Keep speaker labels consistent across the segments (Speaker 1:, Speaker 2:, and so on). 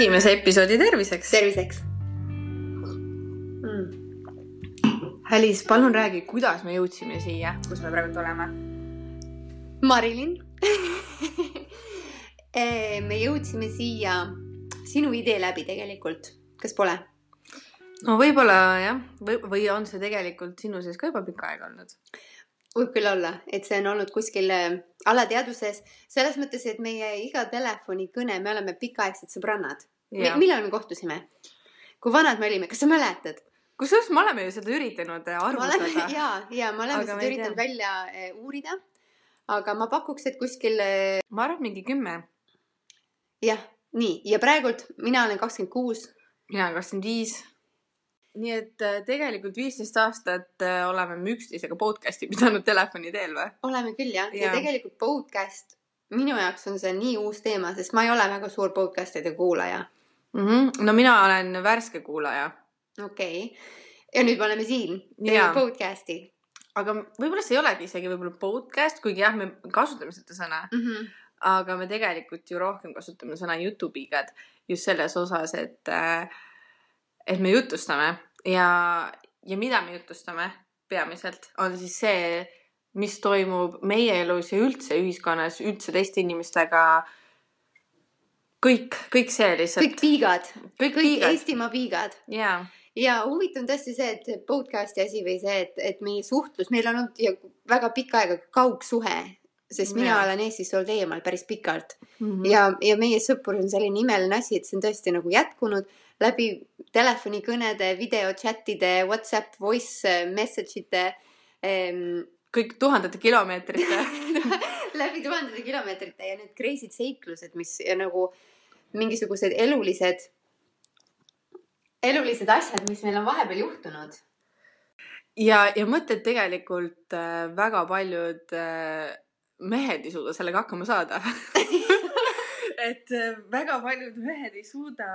Speaker 1: esimese episoodi terviseks.
Speaker 2: terviseks mm..
Speaker 1: Alice, palun räägi, kuidas me jõudsime siia, kus me praegu oleme.
Speaker 2: Marilyn Eh, me jõudsime siia sinu idee läbi tegelikult, kas pole?
Speaker 1: no võib-olla jah, või, või on see tegelikult sinu sees ka juba pikka aega olnud?
Speaker 2: Võib küll olla, et see on olnud kuskil äh, alateadvuses, selles mõttes, et meie iga telefonikõne, me oleme pikaaegsed sõbrannad. millal me kohtusime? kui vanad me olime, kas sa mäletad?
Speaker 1: kusjuures me oleme ju seda üritanud äh,
Speaker 2: ma olen
Speaker 1: arvutada.
Speaker 2: ja, ja me oleme
Speaker 1: Aga
Speaker 2: seda üritanud
Speaker 1: tea.
Speaker 2: välja eh, uurida. aga ma pakuks, et kuskil
Speaker 1: ma arvan, mingi kümme,
Speaker 2: jah, nii ja praegult mina olen kakskümmend kuus.
Speaker 1: mina olen kakskümmend viis. Nii et äh, tegelikult viisteist aastat äh, oleme me üksteisega podcast'i pidanud telefoni teel või?
Speaker 2: oleme küll jah, ja
Speaker 1: Jaa.
Speaker 2: tegelikult podcast minu jaoks on see nii uus teema, sest ma ei ole väga suur podcast'ide kuulaja.
Speaker 1: mm. -hmm. no mina olen värske kuulaja,
Speaker 2: okei okay., ja nüüd me oleme siin, teeme podcast'i
Speaker 1: aga võib-olla see ei olegi isegi võib-olla podcast, kuigi jah, me kasutame seda sõna,
Speaker 2: mm. -hmm.
Speaker 1: aga me tegelikult ju rohkem kasutame sõna jutupigad just selles osas, et, et me jutustame ja, ja mida me jutustame peamiselt, on siis see, mis toimub meie elus ja üldse ühiskonnas, üldse teiste inimestega. kõik, kõik see lihtsalt.
Speaker 2: kõik piigad,
Speaker 1: kõik
Speaker 2: kõik
Speaker 1: piigad.
Speaker 2: Eestimaa piigad
Speaker 1: jaa,
Speaker 2: ja huvitav on tõesti see, et podcast'i asi või see, et, et meie suhtlus, meil on olnud väga pikka aega kaugsuhe, sest mina
Speaker 1: Jaa.
Speaker 2: olen Eestist olnud eemal päris pikalt
Speaker 1: Mhm.
Speaker 2: ja, ja meie sõprus on selline imeline asi, et see on tõesti nagu jätkunud läbi telefonikõnede, videochatide, Whatsapp voice message ite ähm,,
Speaker 1: kõik tuhandete kilomeetrite.
Speaker 2: läbi tuhandete kilomeetrite ja need crazy'd seiklused, mis ja nagu mingisugused elulised, elulised asjad, mis meil on vahepeal juhtunud.
Speaker 1: ja, ja mõtted tegelikult äh, väga paljud äh, mehed ei suuda sellega hakkama saada. et äh, väga paljud mehed ei suuda,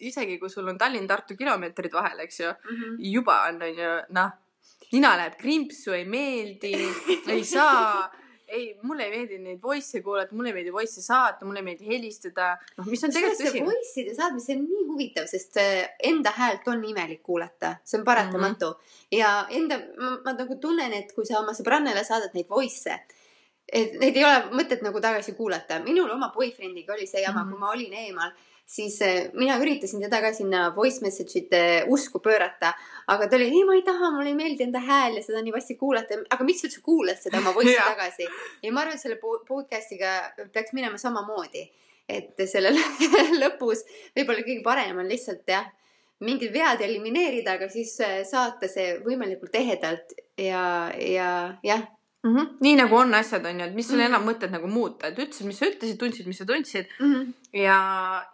Speaker 1: isegi kui sul on Tallinn-Tartu kilomeetrid vahel, eks ju, juba on, on ju, noh, nina läheb krimpsu, ei meeldi, ei saa, ei, mulle ei meeldi neid voice'e kuulata, mulle ei meeldi voice'e saata, mulle ei meeldi helistada, noh, mis on tegelikult tõsi.
Speaker 2: voice'ide saatmine, see on nii huvitav, sest enda häält on imelik kuulata, see on paratamatu mm. -hmm. ja enda, ma, nagu tunnen, et kui sa oma sõbrannale saadad neid voice'e, et neid ei ole mõtet nagu tagasi kuulata. minul oma boyfriend'iga oli see jama mm. -hmm. kui ma olin eemal, siis äh, mina üritasin teda ka sinna voice message ite usku pöörata, aga ta oli, ei, ma ei taha, mulle ei meeldi enda hääl ja seda nii vasti kuulata. aga miks sa üldse kuulad seda oma voice'i tagasi? ja ma arvan, et selle po- podcast'iga peaks minema samamoodi, et selle lõpus võib-olla kõige parem on lihtsalt jah, mingid vead elimineerida, aga siis äh, saata see võimalikult ehedalt ja, ja jah,
Speaker 1: Mm -hmm. nii nagu on asjad, on ju, et mis sul
Speaker 2: Mhm.
Speaker 1: enam mõtet nagu muuta, et ütlesid, mis sa ütlesid, tundsid, mis sa tundsid
Speaker 2: Mhm.
Speaker 1: ja,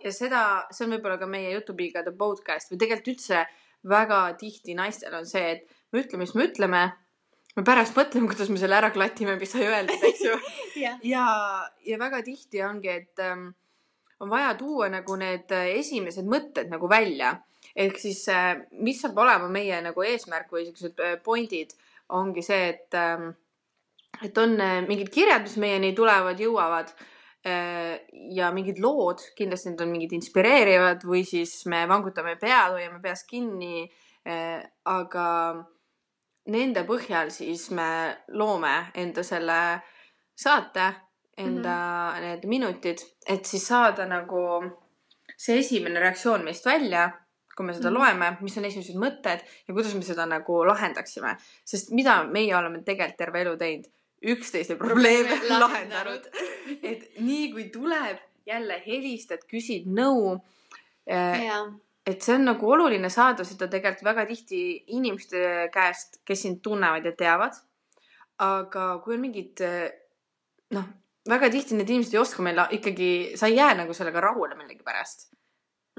Speaker 1: ja seda, see on võib-olla ka meie jutupiigade podcast või tegelikult üldse väga tihti naistel on see, et me ütleme, mis me ütleme. me pärast mõtleme, kuidas me selle ära klatime, mis sai öeldud, eks ju.
Speaker 2: jah,
Speaker 1: ja, ja väga tihti ongi, et ähm, on vaja tuua nagu need äh, esimesed mõtted nagu välja. ehk siis äh,, mis saab olema meie nagu eesmärk või siuksed äh, point'id, ongi see, et ähm, et on äh, mingid kirjad, mis meieni tulevad, jõuavad äh, ja mingid lood, kindlasti need on mingid inspireerivad või siis me vangutame pead, hoiame peast kinni. aga nende põhjal siis me loome enda selle saate, enda mm -hmm. need minutid, et siis saada nagu see esimene reaktsioon meist välja, kui me seda mm. -hmm. loeme, mis on esimesed mõtted ja kuidas me seda nagu lahendaksime, sest mida meie oleme tegelikult terve elu teinud, üksteise probleeme lahendanud. et nii kui tuleb, jälle helistad, küsid nõu.
Speaker 2: ja,
Speaker 1: et see on nagu oluline saada seda tegelikult väga tihti inimeste käest, kes sind tunnevad ja teavad. aga kui on mingid noh, väga tihti need inimesed ei oska meile ikkagi, sa ei jää nagu sellega rahule millegipärast.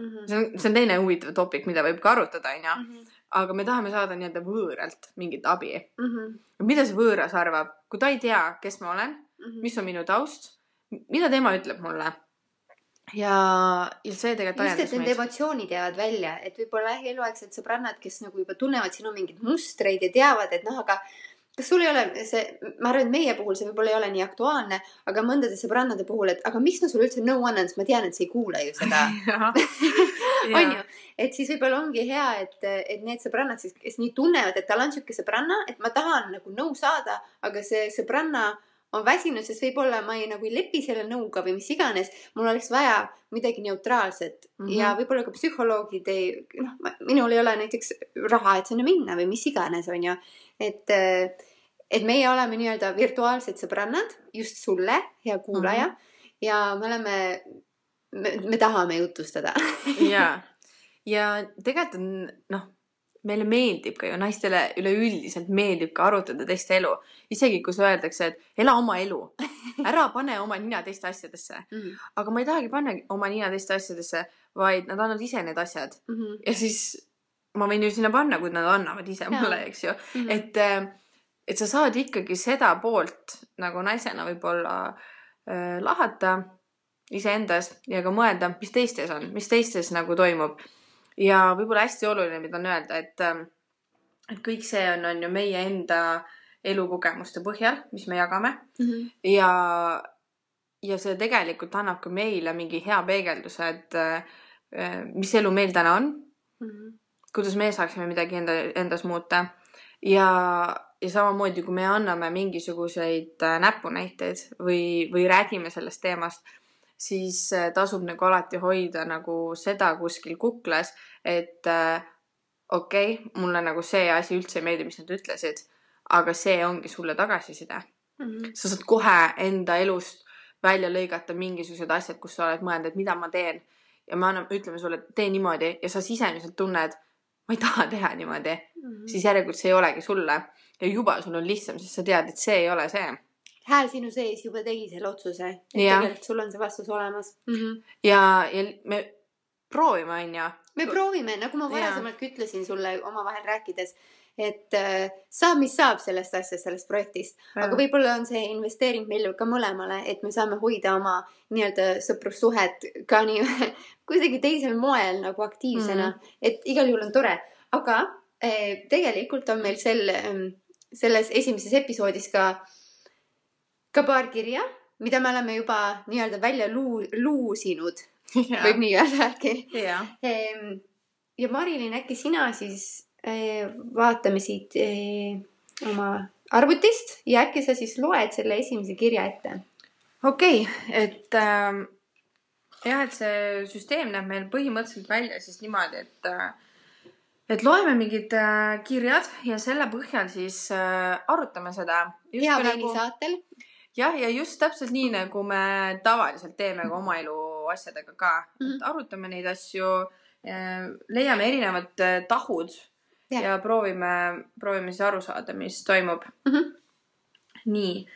Speaker 2: Mhm.
Speaker 1: see on, see on teine huvitav topik, mida võib ka arutada, onju. Aga me tahame saada nii-öelda võõralt mingit abi.
Speaker 2: Mhm.
Speaker 1: mida see võõras arvab, kui ta ei tea, kes ma olen, mis on minu taust, mida tema ütleb mulle. ja, ja see tegelikult
Speaker 2: just, et
Speaker 1: ajendas
Speaker 2: need
Speaker 1: meid.
Speaker 2: emotsioonid jäävad välja, et võib-olla eluaegsed sõbrannad, kes nagu juba tunnevad sinu mingeid mustreid ja teavad, et noh, aga kas sul ei ole see, ma arvan, et meie puhul see võib-olla ei ole nii aktuaalne, aga mõndade sõbrannade puhul, et aga miks nad sulle üldse nõu annavad, sest ma tean, et sa ei kuula ju seda. On ju, et siis võib-olla ongi hea, et, et need sõbrannad siis, kes nii tunnevad, et tal on sihuke sõbranna, et ma tahan nagu nõu saada, aga see sõbranna on väsinud, sest võib-olla ma ei nagu ei lepi selle nõuga või mis iganes. mul oleks vaja midagi neutraalset mm
Speaker 1: Mhm.
Speaker 2: -hmm. ja võib-olla ka psühholoogid ei, noh, minul ei ole näiteks raha, et sinna minna või mis iganes, on ju. et, et meie oleme nii-öelda virtuaalsed sõbrannad just sulle, hea kuulaja mm. -hmm. ja me oleme, me, me tahame jutustada
Speaker 1: ja, ja tegelikult on noh, meile meeldib ka ju naistele üleüldiselt meeldib ka arutada teiste elu, isegi kui see öeldakse, et ela oma elu, ära pane oma nina teiste asjadesse,
Speaker 2: mm.
Speaker 1: aga ma ei tahagi panna oma nina teiste asjadesse, vaid nad annavad ise need asjad
Speaker 2: -hmm.
Speaker 1: ja siis ma võin ju sinna panna, kui nad annavad ise
Speaker 2: Jaa.
Speaker 1: mulle, eks ju,
Speaker 2: Mm -hmm.
Speaker 1: et, et sa saad ikkagi seda poolt nagu naisena võib-olla äh, lahata iseendas ja ka mõelda, mis teistes on, mis teistes nagu toimub. Ja võib-olla hästi oluline, mida on öelda, et, et kõik see on, on ju meie enda elukogemuste põhjal, mis me jagame
Speaker 2: Mm -hmm.
Speaker 1: ja, ja see tegelikult annab ka meile mingi hea peegelduse, et äh, mis elu meil täna on
Speaker 2: Mm -hmm.
Speaker 1: kuidas me saaksime midagi enda, endas muuta ja, ja samamoodi, kui me anname mingisuguseid äh, näpunäiteid või, või räägime sellest teemast, siis äh, tasub nagu alati hoida nagu seda kuskil kuklas, et äh, okei okay,, mulle nagu see asi üldse ei meeldi, mis nad ütlesid, aga see ongi sulle tagasiside.
Speaker 2: Mm -hmm.
Speaker 1: sa saad kohe enda elust välja lõigata mingisugused asjad, kus sa oled mõelnud, et mida ma teen ja me anname, ütleme sulle, et tee niimoodi ja sa sisemiselt tunned, ma ei taha teha niimoodi,
Speaker 2: Mhm.
Speaker 1: siis järelikult see ei olegi sulle ja juba sul on lihtsam, sest sa tead, et see ei ole see
Speaker 2: hääl sinu sees juba tegi selle otsuse, et
Speaker 1: Jah.
Speaker 2: tegelikult sul on see vastus olemas mm. -hmm.
Speaker 1: ja, ja me proovime, onju.
Speaker 2: me proovime, nagu ma
Speaker 1: Jaa.
Speaker 2: varasemalt ka ütlesin sulle omavahel rääkides, et äh, saab, mis saab sellest asjast, sellest projektist, aga võib-olla on see investeering meile ka mõlemale, et me saame hoida oma nii-öelda sõprussuhet ka nii kuidagi teisel moel nagu aktiivsena mm, -hmm. et igal juhul on tore, aga eh, tegelikult on meil sel, selles esimeses episoodis ka, ka paar kirja, mida me oleme juba nii-öelda välja luu-, luusinud, võib nii öelda äkki Ehm, ja Marilyn, äkki sina siis eh, vaatame siit eh, oma arvutist ja äkki sa siis loed selle esimese kirja ette.
Speaker 1: okei okay,, et ähm, jah, et see süsteem näeb meil põhimõtteliselt välja siis niimoodi, et äh, et loeme mingid äh, kirjad ja selle põhjal siis äh, arutame seda.
Speaker 2: hea veini saatel.
Speaker 1: jah, ja just täpselt nii, nagu me tavaliselt teeme ka oma elu asjadega ka mm, -hmm. Et arutame neid asju, leiame erinevad äh, tahud ja, ja proovime, proovime siis aru saada, mis toimub mm.
Speaker 2: Mhm.
Speaker 1: nii,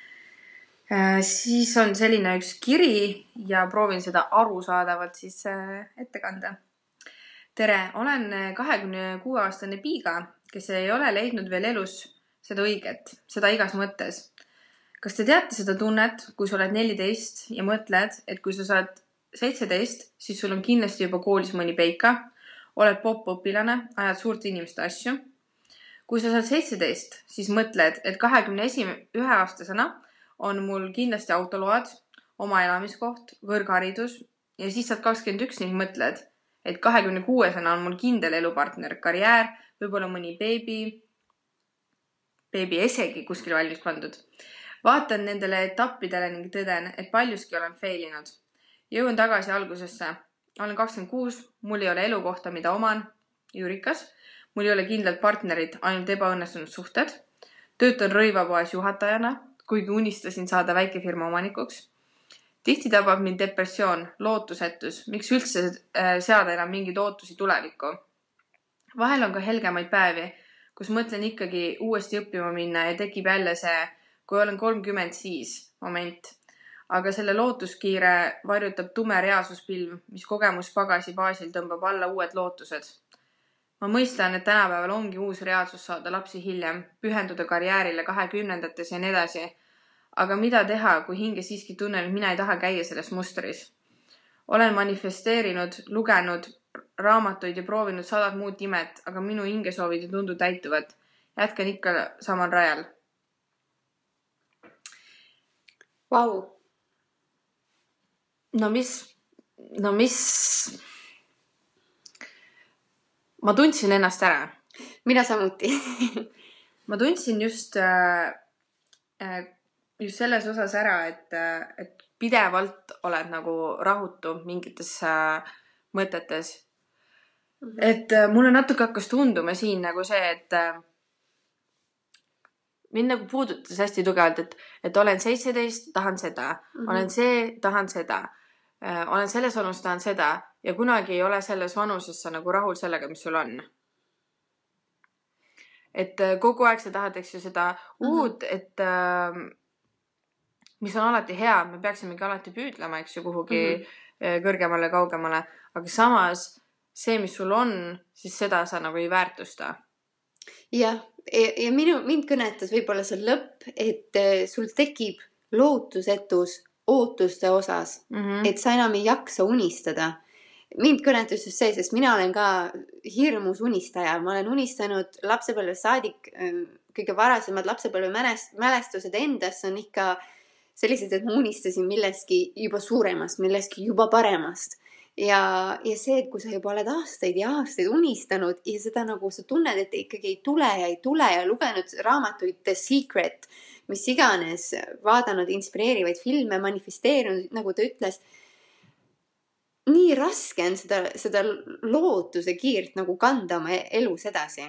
Speaker 1: siis on selline üks kiri ja proovin seda arusaadavalt siis äh, ette kanda. tere, olen kahekümne kuue aastane piiga, kes ei ole leidnud veel elus seda õiget, seda igas mõttes kas te teate seda tunnet, kui sa oled neliteist ja mõtled, et kui sa saad seitseteist, siis sul on kindlasti juba koolis mõni peika, oled popp-õpilane, ajad suurte inimeste asju. kui sa saad seitseteist, siis mõtled, et kahekümne esimene, ühe aastasena on mul kindlasti autoload, oma elamiskoht, kõrgharidus ja siis saad kakskümmend üks ning mõtled, et kahekümne kuuesena on mul kindel elupartner, karjäär, võib-olla mõni beebi, beebi esegi kuskil valmis pandud vaatan nendele etappidele ning tõden, et paljuski olen fail inud. jõuan tagasi algusesse. olen kakskümmend kuus, mul ei ole elukohta, mida oman, juurikas. mul ei ole kindlat partnerit, ainult ebaõnnestunud suhted. töötan rõivapoes juhatajana, kuigi unistasin saada väikefirma omanikuks. tihti tabab mind depressioon, lootusetus, miks üldse äh, seada enam mingeid ootusi tulevikku. vahel on ka helgemaid päevi, kus mõtlen ikkagi uuesti õppima minna ja tekib jälle see kui olen kolmkümmend, siis moment. aga selle lootuskiire varjutab tume reaalsuspilv, mis kogemuspagasi baasil tõmbab alla uued lootused. ma mõistan, et tänapäeval ongi uus reaalsus saada lapsi hiljem, pühenduda karjäärile kahekümnendates ja nii edasi. aga mida teha, kui hinge siiski tunnen, et mina ei taha käia selles mustris? olen manifesteerinud, lugenud raamatuid ja proovinud sadat muud imet, aga minu hingesoovid ei tundu täituvat. jätkan ikka samal rajal
Speaker 2: Vau,
Speaker 1: no mis, no mis. ma tundsin ennast ära
Speaker 2: mina samuti.
Speaker 1: ma tundsin just äh,, äh, just selles osas ära, et, et pidevalt oled nagu rahutu mingites äh, mõtetes. et äh, mulle natuke hakkas tunduma siin nagu see, et äh, mind nagu puudutas hästi tugevalt, et, et olen seitseteist, tahan seda mm, -hmm. olen see, tahan seda äh,, olen selles vanuses, tahan seda ja kunagi ei ole selles vanuses sa nagu rahul sellega, mis sul on et äh, kogu aeg sa tahad, eks ju, seda
Speaker 2: Mhm.
Speaker 1: uut, et äh, mis on alati hea, me peaksimegi alati püüdlema, eks ju, kuhugi mm. -hmm. kõrgemale, kaugemale, aga samas see, mis sul on, siis seda sa nagu ei väärtusta
Speaker 2: jah, ja, ja minu, mind kõnetas võib-olla see lõpp, et eh, sul tekib lootusetus ootuste osas,
Speaker 1: mm. -hmm.
Speaker 2: et sa enam ei jaksa unistada. mind kõnetas just see, sest mina olen ka hirmus unistaja, ma olen unistanud lapsepõlvest saadik, kõige varasemad lapsepõlve mälest- mälestused endast on ikka sellised, et ma unistasin millestki juba suuremast, millestki juba paremast. ja, ja see, et kui sa juba oled aastaid ja aastaid unistanud ja seda nagu sa tunned, et ikkagi ei tule ja ei tule ja lugenud raamatuid The Secret, mis iganes, vaadanud inspireerivaid filme, manifesteerinud, nagu ta ütles. nii raske on seda, seda lootuse kiirt nagu kanda oma elus edasi.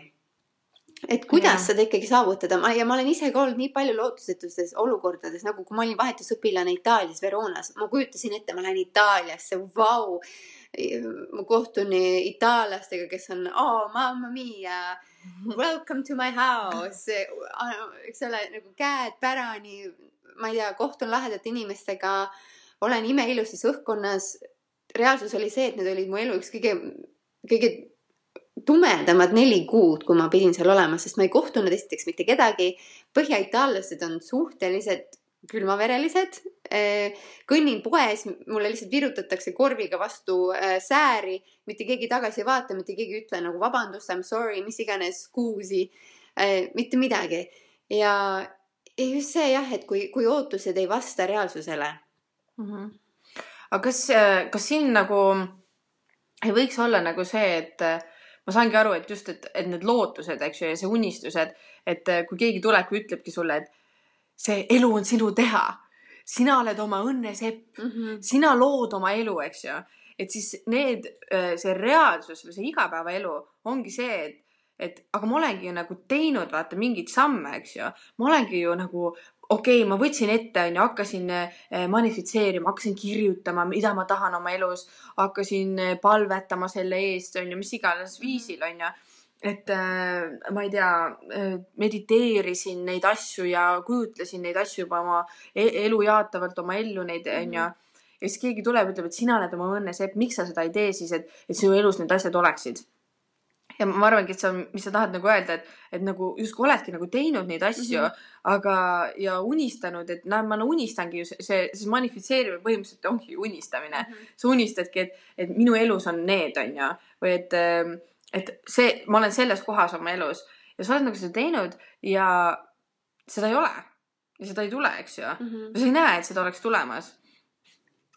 Speaker 2: Et kuidas
Speaker 1: Jah.
Speaker 2: seda ikkagi saavutada, ma ja ma olen ise ka olnud nii palju lootusetustes olukordades, nagu kui ma olin vahetusõpilane Itaalias Veronas, ma kujutasin ette, ma lähen Itaaliasse, vau. ma kohtun itaallastega, kes on, oh mamma mia, welcome to my house, eks ole, nagu käed pärani, ma ei tea, kohtun lahedate inimestega, olen imeilusis õhkkonnas. reaalsus oli see, et need olid mu elu üks kõige, kõige tumedamad neli kuud, kui ma pidin seal olema, sest ma ei kohtunud esiteks mitte kedagi. põhjaitaallased on suhteliselt külmaverelised. kõnnin poes, mulle lihtsalt virutatakse korviga vastu äh, sääri, mitte keegi tagasi ei vaata, mitte keegi ei ütle nagu vabandust, I m sorry, mis iganes, scusi, mitte midagi. ja, just see jah, et kui, kui ootused ei vasta reaalsusele.
Speaker 1: mm. -hmm. aga kas, kas siin nagu ei võiks olla nagu see, et ma saangi aru, et just, et, et need lootused, eks ju, ja see unistused, et äh, kui keegi tuleb ja ütlebki sulle, et see elu on sinu teha, sina oled oma õnne sepp,
Speaker 2: Mm -hmm.
Speaker 1: sina lood oma elu, eks ju. et siis need, see reaalsus või see igapäevaelu ongi see, et, et aga ma olengi ju nagu teinud, vaata mingeid samme, eks ju. ma olengi ju nagu, okei okay,, ma võtsin ette, onju, hakkasin eh, manifitseerima, hakkasin kirjutama, mida ma tahan oma elus, hakkasin eh, palvetama selle eest, onju, mis iganes viisil, onju et äh, ma ei tea, mediteerisin neid asju ja kujutlesin neid asju juba oma e- elu jaatavalt oma ellu neid onju. ja siis keegi tuleb, ütleb, et sina oled oma õnne sepp, miks sa seda ei tee siis, et, et sinu elus need asjad oleksid. Ja ma arvangi, et see on, mis sa tahad nagu öelda, et, et nagu justkui oledki nagu teinud neid asju mm. -hmm. aga ja unistanud, et näe, ma unistangi ju see, see, see manifitseerimine põhimõtteliselt ongi ju unistamine. sa unistadki, et, et minu elus on need, onju, või et, et see, ma olen selles kohas oma elus ja sa oled nagu seda teinud ja seda ei ole ja seda ei tule, eks ju.
Speaker 2: Mhm.
Speaker 1: sa ei näe, et seda oleks tulemas.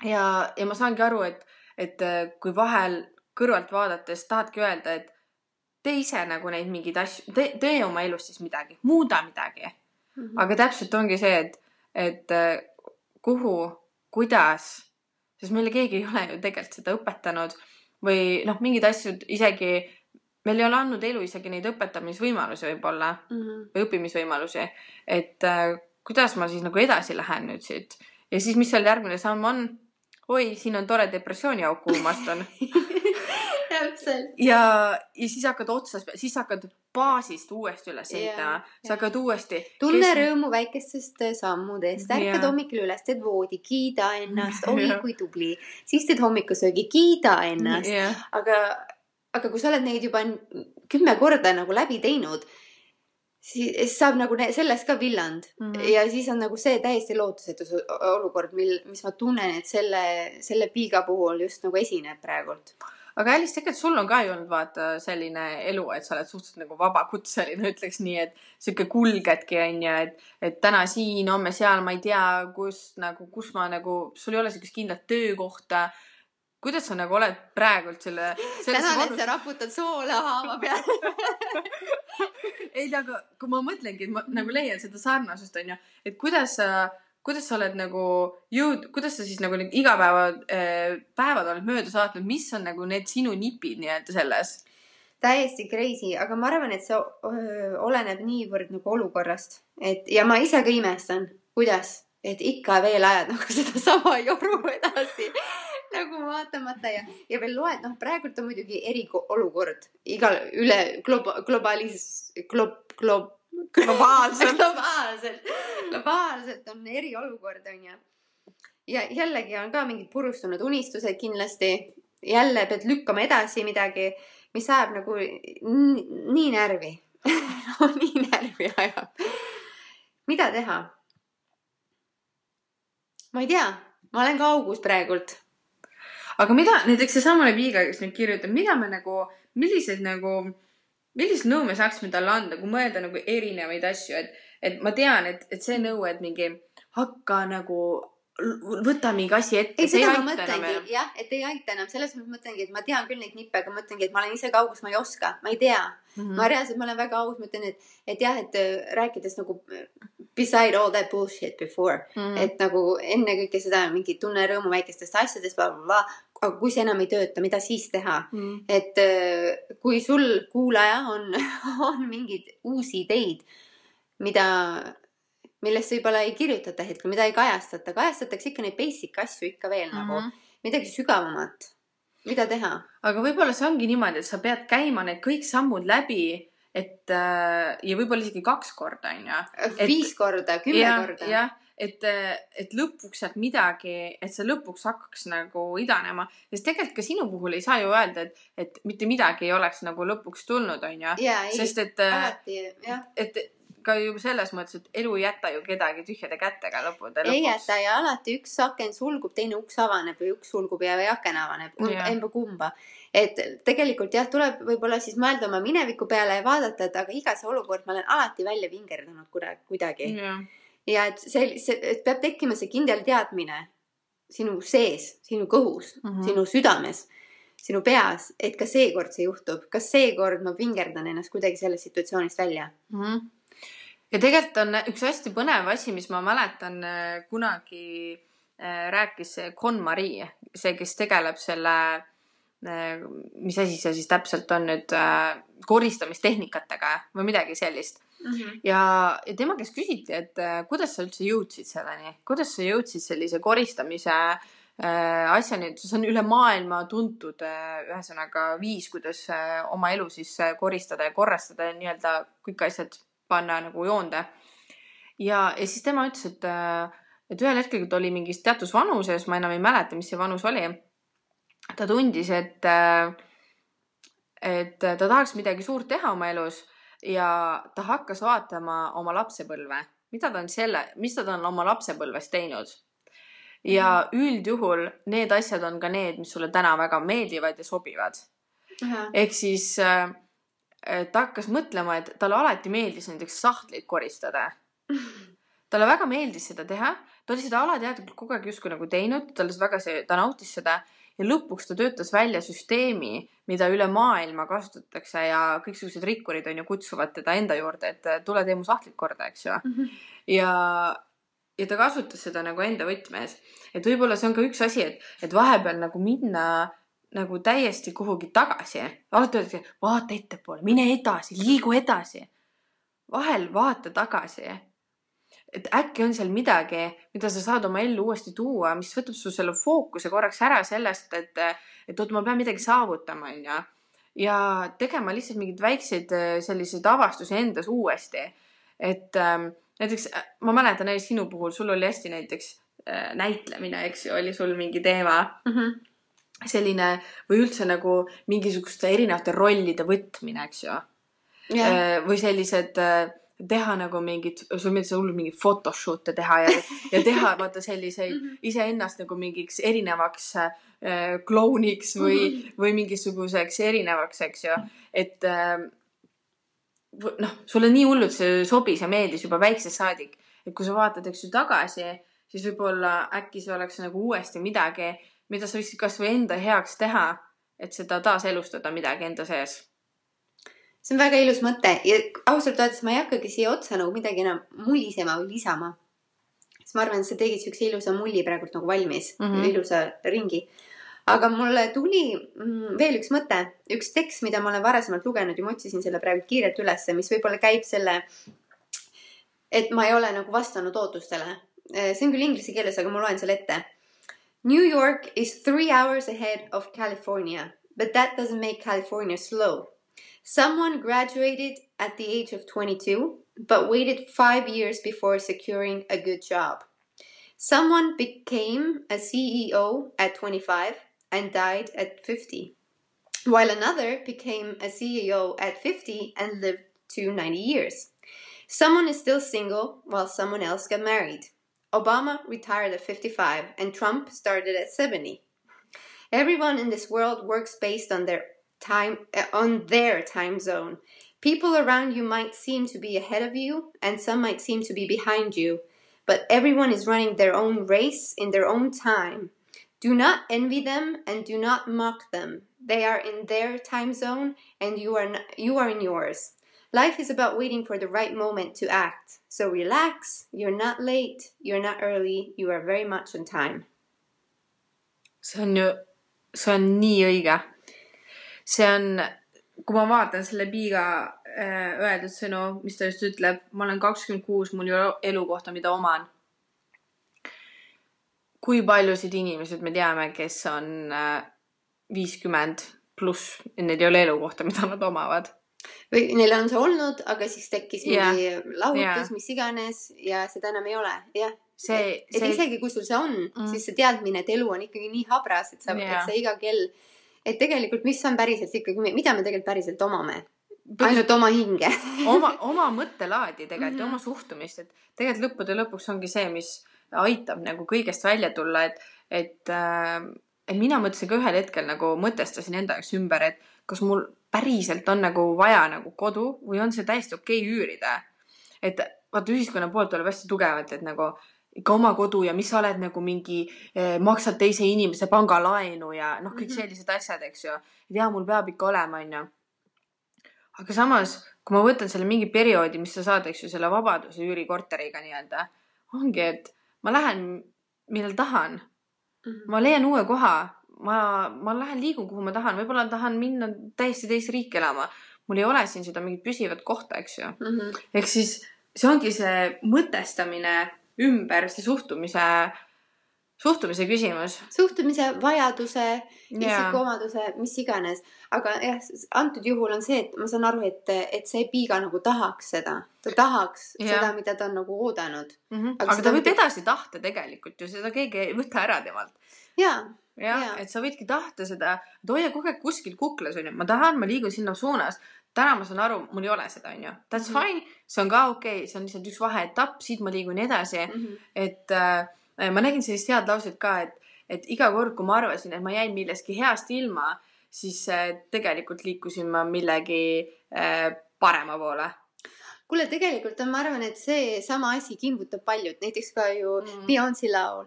Speaker 1: ja, ja ma saangi aru, et, et äh, kui vahel kõrvalt vaadates tahadki öelda, et tee ise nagu neid mingeid asju, tee, tee oma elus siis midagi, muuda midagi.
Speaker 2: Mhm.
Speaker 1: aga täpselt ongi see, et, et äh, kuhu, kuidas, sest meile keegi ei ole ju tegelikult seda õpetanud või noh, mingeid asju isegi, meil ei ole andnud elu isegi neid õpetamisvõimalusi võib-olla
Speaker 2: Mhm.
Speaker 1: või õppimisvõimalusi, et äh, kuidas ma siis nagu edasi lähen nüüd siit ja siis, mis seal järgmine samm on? oi, siin on tore depressiooniauk, kuhu ma astun
Speaker 2: täpselt.
Speaker 1: ja, ja siis hakkad otsast, siis hakkad baasist uuesti üles ehitama, sa hakkad uuesti.
Speaker 2: tunne rõõmu väikestest äh, sammudest, ärkad hommikul üles, teed voodi, kiida ennast, oi kui tubli, siis teed hommikusöögi, kiida ennast, aga, aga kui sa oled neid juba kümme korda nagu läbi teinud, siis saab nagu sellest ka villand mm. -hmm. ja siis on nagu see täiesti lootusetus olukord, mil, mis ma tunnen, et selle, selle piiga puhul just nagu esineb praegult.
Speaker 1: Aga Alice, tegelikult sul on ka ju olnud vaata selline elu, et sa oled suhteliselt nagu vabakutseline, ütleks nii, et sihuke kulgedki onju, et, et täna siin, homme seal, ma ei tea, kus nagu, kus ma nagu, sul ei ole siukest kindlat töökohta. kuidas sa nagu oled praegult selle,
Speaker 2: tänan, et sa raputad soola haava peale.
Speaker 1: ei, aga kui ma mõtlengi, et ma nagu leian seda sarnasust onju, et kuidas sa, kuidas sa oled nagu jõud-, kuidas sa siis nagu igapäeva äh, päevad oled mööda saatnud, mis on nagu need sinu nipid nii-öelda selles?
Speaker 2: täiesti crazy, aga ma arvan, et see oleneb niivõrd nagu olukorrast, et ja ma ise ka imestan, kuidas, et ikka veel ajad nagu sedasama joru edasi nagu vaatamata ja, ja veel loed, noh, praegult on muidugi eriolukord igal üle globa-, globaalis-, glob-, glob-,
Speaker 1: globaalselt.
Speaker 2: globaalselt, globaalselt on eriolukord, onju. ja jällegi on ka mingid purustunud unistused kindlasti. jälle pead lükkama edasi midagi, mis ajab nagu nii, närvi no nii närvi ajab. mida teha? ma ei tea, ma olen ka augus praegult.
Speaker 1: aga mida näiteks seesamane Viiga, kes nüüd kirjutab, mida me nagu, milliseid nagu, millist nõu me saaksime talle anda, kui mõelda nagu erinevaid asju, et, et ma tean, et, et see nõu, et mingi hakka nagu, võta mingi asi ette.
Speaker 2: ei, seda ma mõtlengi, jah, et ei aita enam, selles mõttes mõtlengi, et ma tean küll neid nippe, aga mõtlengi, et ma olen ise ka augus, ma ei oska, ma ei tea mm.. ma reaalselt, ma olen väga aus, ma ütlen, et, et jah, et äh, rääkides nagu beside all that bullshit before
Speaker 1: Mm.
Speaker 2: et nagu enne kõike seda mingi tunne rõõmu väikestest asjadest, aga kui see enam ei tööta, mida siis teha?
Speaker 1: Mm.
Speaker 2: et äh, kui sul, kuulaja, on, on mingeid uusi ideid, mida, millest võib-olla ei kirjutata hetkel, mida ei kajastata, kajastatakse ikka neid basic asju ikka veel nagu
Speaker 1: Mhm.
Speaker 2: midagi sügavamat. mida teha?
Speaker 1: aga võib-olla see ongi niimoodi, et sa pead käima need kõik sammud läbi, et äh, ja võib-olla isegi kaks korda onju. Et-
Speaker 2: viis korda, kümme
Speaker 1: jah,
Speaker 2: korda.
Speaker 1: jah, et, et lõpuks sealt midagi, et see lõpuks hakkaks nagu idanema, sest tegelikult ka sinu puhul ei saa ju öelda, et, et mitte midagi ei oleks nagu lõpuks tulnud, onju.
Speaker 2: ja ei,
Speaker 1: sest et, et ka ju selles mõttes, et elu ei jäta ju kedagi tühjade kätega lõppude
Speaker 2: ei
Speaker 1: lõpuks.
Speaker 2: jäta ja alati üks aken sulgub, teine uks avaneb või üks sulgub ja aken avaneb, emba-kumba. et tegelikult jah, tuleb võib-olla siis mõelda oma mineviku peale ja vaadata, et aga igas olukorras ma olen alati välja vingerdanud kuda- kuidagi
Speaker 1: jah,
Speaker 2: ja et see, see, et peab tekkima see kindel teadmine sinu sees, sinu kõhus mm. -hmm. sinu südames, sinu peas, et ka seekord see juhtub, kas seekord ma vingerdan ennast kuidagi sellest situatsioonist välja.
Speaker 1: Mhm. ja tegelikult on üks hästi põnev asi, mis ma mäletan äh, kunagi äh, rääkis Con-Marie, see, kes tegeleb selle, mis asi see siis täpselt on nüüd, koristamistehnikatega või midagi sellist. ja, ja tema käest küsiti, et äh, kuidas sa üldse jõudsid selleni, kuidas sa jõudsid sellise koristamise äh, asjani, et see on üle maailma tuntud äh, ühesõnaga viis, kuidas äh, oma elu siis äh, koristada ja korrastada ja nii-öelda kõik asjad panna nagu joonde. ja, ja siis tema ütles, et, et ühel hetkel, kui ta oli mingis teatud vanuses, ma enam ei mäleta, mis see vanus oli, ta tundis, et, et ta tahaks midagi suurt teha oma elus ja ta hakkas vaatama oma lapsepõlve, mida ta on selle, mis ta on oma lapsepõlves teinud. ja üldjuhul need asjad on ka need, mis sulle täna väga meeldivad ja sobivad. ehk siis äh, ta hakkas mõtlema, et talle alati meeldis näiteks sahtleid koristada. talle väga meeldis seda teha, ta oli seda alateadlikult kogu aeg justkui nagu teinud, talle väga see, ta nautis seda ja lõpuks ta töötas välja süsteemi, mida üle maailma kasutatakse ja kõiksugused rikkurid on ju kutsuvad teda enda juurde, et tule tee mu sahtlid korda, eks ju. ja, ja ta kasutas seda nagu enda võtmes, et võib-olla see on ka üks asi, et, et vahepeal nagu minna nagu täiesti kuhugi tagasi. alati öeldakse, vaata ettepoole, mine edasi, liigu edasi. vahel vaata tagasi. Et äkki on seal midagi, mida sa saad oma ellu uuesti tuua, mis võtab su selle fookuse korraks ära sellest, et, et oot, ma pean midagi saavutama, onju. ja tegema lihtsalt mingeid väikseid äh, selliseid avastusi endas uuesti. et ähm, näiteks äh, ma mäletan näiteks sinu puhul, sul oli hästi näiteks äh, näitlemine, eks ju, oli sul mingi teema selline või üldse nagu mingisuguste erinevate rollide võtmine, eks ju. või sellised äh, teha nagu mingit, sul meeldis hullult mingeid photoshoot'e teha ja, ja teha vaata selliseid
Speaker 2: Mhm.
Speaker 1: iseennast nagu mingiks erinevaks äh, klouniks või mm. -hmm. või mingisuguseks erinevaks, eks ju, et äh, noh, sulle nii hullult see sobis ja meeldis juba väiksest saadik, et kui sa vaatad, eks ju tagasi, siis võib-olla äkki see oleks nagu uuesti midagi, mida sa võiksid kasvõi enda heaks teha, et seda taaselustada midagi enda sees.
Speaker 2: See on väga ilus mõte ja ausalt öeldes ma ei hakkagi siia otsa nagu midagi enam mulisema või lisama. sest ma arvan, et sa tegid siukse ilusa mulli praegult nagu valmis mm. -hmm. ilusa ringi. aga mulle tuli mm, veel üks mõte, üks tekst, mida ma olen varasemalt lugenud ja ma otsisin selle praegu kiirelt ülesse, mis võib-olla käib selle, et ma ei ole nagu vastanud ootustele. see on küll inglise keeles, aga ma loen selle ette. New York is three hours ahead of California, but that doesn't make California slow. Someone graduated at the age of 22, but waited five years before securing a good job. Someone became a CEO at 25 and died at 50, while another became a CEO at 50 and lived to 90 years. Someone is still single while someone else got married. Obama retired at 55 and Trump started at 70. Everyone in this world works based on their time uh, on their time zone. People around you might seem to be ahead of you and some might seem to be behind you, but everyone is running their own race in their own time. Do not envy them and do not mock them. They are in their time zone and you are n- you are in yours. Life is about waiting for the right moment to act. So relax, you're not late, you're not early, you are very much on time.
Speaker 1: õige. See on, kui ma vaatan selle Piiga äh, öeldud sõnu, mis ta just ütleb, ma olen kakskümmend kuus, mul ei ole elukohta, mida oman. kui paljusid inimesed me teame, kes on äh, viiskümmend pluss ja neil ei ole elukohta, mida nad omavad.
Speaker 2: või neil on see olnud, aga siis tekkis
Speaker 1: Jah.
Speaker 2: mingi lahutus
Speaker 1: Jah.
Speaker 2: mis iganes ja seda enam ei ole, jah.
Speaker 1: see,
Speaker 2: et
Speaker 1: see,
Speaker 2: isegi kui sul see on
Speaker 1: Mm.
Speaker 2: siis see teadmine, et elu on ikkagi nii habras, et sa yeah., et sa iga kell, et tegelikult, mis on päriselt ikkagi, mida me tegelikult päriselt omame? ainult oma hinge.
Speaker 1: oma, oma mõttelaadi tegelikult ja
Speaker 2: Mhm.
Speaker 1: oma suhtumist, et tegelikult lõppude lõpuks ongi see, mis aitab nagu kõigest välja tulla, et, et äh, et mina mõtlesin ka ühel hetkel nagu mõtestasin enda jaoks ümber, et kas mul päriselt on nagu vaja nagu kodu või on see täiesti okei okay üürida. et vaata ühiskonna poolt tuleb hästi tugevalt, et nagu ikka oma kodu ja mis sa oled nagu mingi eh,, maksad teise inimese pangalaenu ja noh, kõik
Speaker 2: Mhm.
Speaker 1: sellised asjad, eks ju. jaa, mul peab ikka olema, onju aga samas, kui ma võtan selle mingi perioodi, mis sa saad, eks ju, selle vabaduse üürikorteriga nii-öelda, ongi, et ma lähen, millal tahan, ma leian uue koha, ma, ma lähen liigun, kuhu ma tahan, võib-olla tahan minna täiesti teise riiki elama. mul ei ole siin seda mingit püsivat kohta, eks ju.
Speaker 2: Mhm.
Speaker 1: ehk siis see ongi see mõtestamine ümber, see suhtumise, suhtumise küsimus.
Speaker 2: suhtumise, vajaduse,
Speaker 1: Jaa.
Speaker 2: isikuomaduse, mis iganes. aga jah, antud juhul on see, et ma saan aru, et, et see Piiga nagu tahaks seda, ta tahaks ja. seda, mida ta on nagu oodanud.
Speaker 1: Mm -hmm.
Speaker 2: Aga
Speaker 1: aga ta võib
Speaker 2: mitte-
Speaker 1: edasi tahta tegelikult ju, seda keegi ei võta ära temalt.
Speaker 2: ja,
Speaker 1: jah
Speaker 2: Jaa.
Speaker 1: et sa võidki tahta seda, et hoia kogu aeg kuskil kuklas onju, ma tahan, ma liigun sinna suunas. Täna ma saan aru, mul ei ole seda onju, that's mm. -hmm. fine, see on ka okei okay., see on lihtsalt üks vaheetapp, siit ma liigun edasi mm. -hmm. et äh, ma nägin sellist head lauset ka, et, et iga kord, kui ma arvasin, et ma jäin millestki heast ilma, siis äh, tegelikult liikusin ma millegi äh, parema poole
Speaker 2: kuule, tegelikult on, ma arvan, et seesama asi kimbutab paljud, näiteks ka ju
Speaker 1: Mm.
Speaker 2: Beyonce'i laul.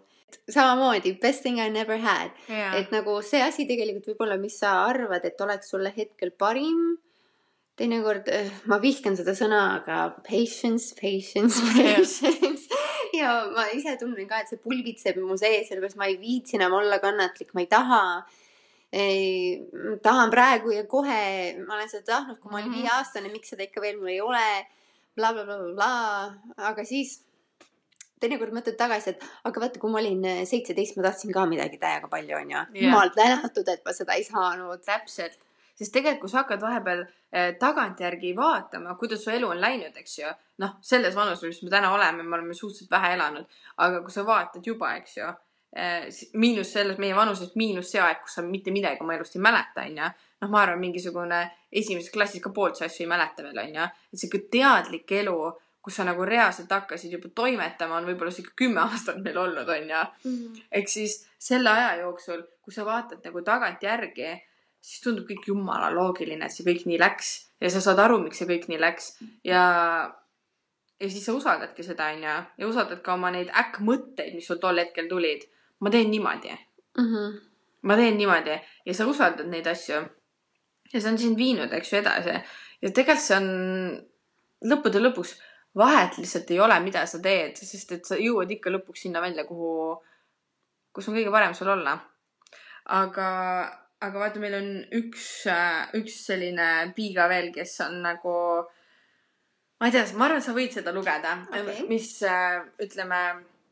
Speaker 2: samamoodi Best thing I never had,
Speaker 1: yeah..
Speaker 2: et nagu see asi tegelikult võib-olla, mis sa arvad, et oleks sulle hetkel parim. Teinekord äh, ma vihkan seda sõna, aga patience, patience, patience ja ma ise tunnen ka, et see pulbitseb mu sees, sellepärast ma ei viitsi enam olla kannatlik, ma ei taha. tahan praegu ja kohe, ma olen seda tahtnud, kui ma olin
Speaker 1: Mhm.
Speaker 2: viieaastane, miks seda ikka veel mul ei ole bla,. blablabla, aga siis teinekord mõtled tagasi, et aga vaata, kui ma olin seitseteist, ma tahtsin ka midagi täiega palju, onju.
Speaker 1: Jah.
Speaker 2: jumal tänatud, et ma seda ei saanud.
Speaker 1: täpselt, sest tegelikult, kui sa hakkad vahepeal eh, tagantjärgi vaatama, kuidas su elu on läinud, eks ju, noh, selles vanuses, mis me täna oleme, me oleme suhteliselt vähe elanud, aga kui sa vaatad juba, eks ju, miinus selles meie vanuses, miinus see aeg, kus sa mitte midagi oma elust ei mäleta, onju. noh, ma arvan, mingisugune esimeses klassis ka poolt asju ei mäleta veel, onju. et sihuke teadlik elu, kus sa nagu reaalselt hakkasid juba toimetama, on võib-olla sihuke kümme aastat meil olnud, onju. ehk siis selle aja jooksul, kui sa vaatad nagu tagantjärgi, siis tundub kõik jumala loogiline, et see kõik nii läks ja sa saad aru, miks see kõik nii läks ja, ja siis sa usaldadki seda, onju, ja usaldad ka oma neid äkkmõtteid, mis sul tol hetkel tulid. ma teen niimoodi,
Speaker 2: Mhm.
Speaker 1: ma teen niimoodi ja sa usaldad neid asju. ja see on sind viinud, eks ju, edasi ja tegelikult see on lõppude lõpuks vahet lihtsalt ei ole, mida sa teed, sest et sa jõuad ikka lõpuks sinna välja, kuhu, kus on kõige parem sul olla. aga, aga vaata, meil on üks, üks selline piiga veel, kes on nagu, ma ei tea, ma arvan, sa võid seda lugeda
Speaker 2: Okei.
Speaker 1: mis äh, ütleme,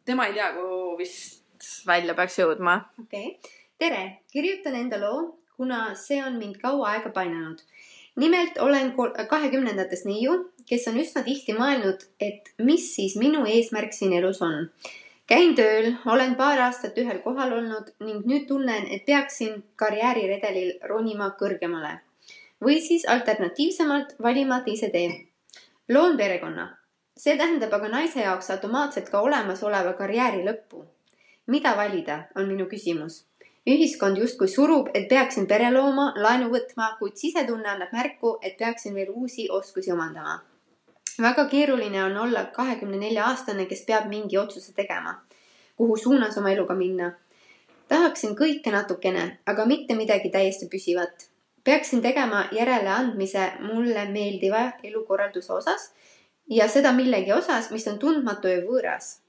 Speaker 1: tema ei tea, kuhu vist välja peaks jõudma.
Speaker 2: okei okay., tere, kirjutan enda loo, kuna see on mind kaua aega painanud. nimelt olen kahekümnendates neiu, kes on üsna tihti mõelnud, et mis siis minu eesmärk siin elus on. Käin tööl, olen paar aastat ühel kohal olnud ning nüüd tunnen, et peaksin karjääriredelil ronima kõrgemale või siis alternatiivsemalt valima teise tee. loon perekonna. see tähendab aga naise jaoks automaatselt ka olemasoleva karjääri lõppu mida valida, on minu küsimus. ühiskond justkui surub, et peaksin pere looma, laenu võtma, kuid sisetunne annab märku, et peaksin veel uusi oskusi omandama. Väga keeruline on olla kahekümne nelja aastane, kes peab mingi otsuse tegema, kuhu suunas oma eluga minna. tahaksin kõike natukene, aga mitte midagi täiesti püsivat. peaksin tegema järeleandmise mulle meeldiva elukorralduse osas ja seda millegi osas, mis on tundmatu ja võõras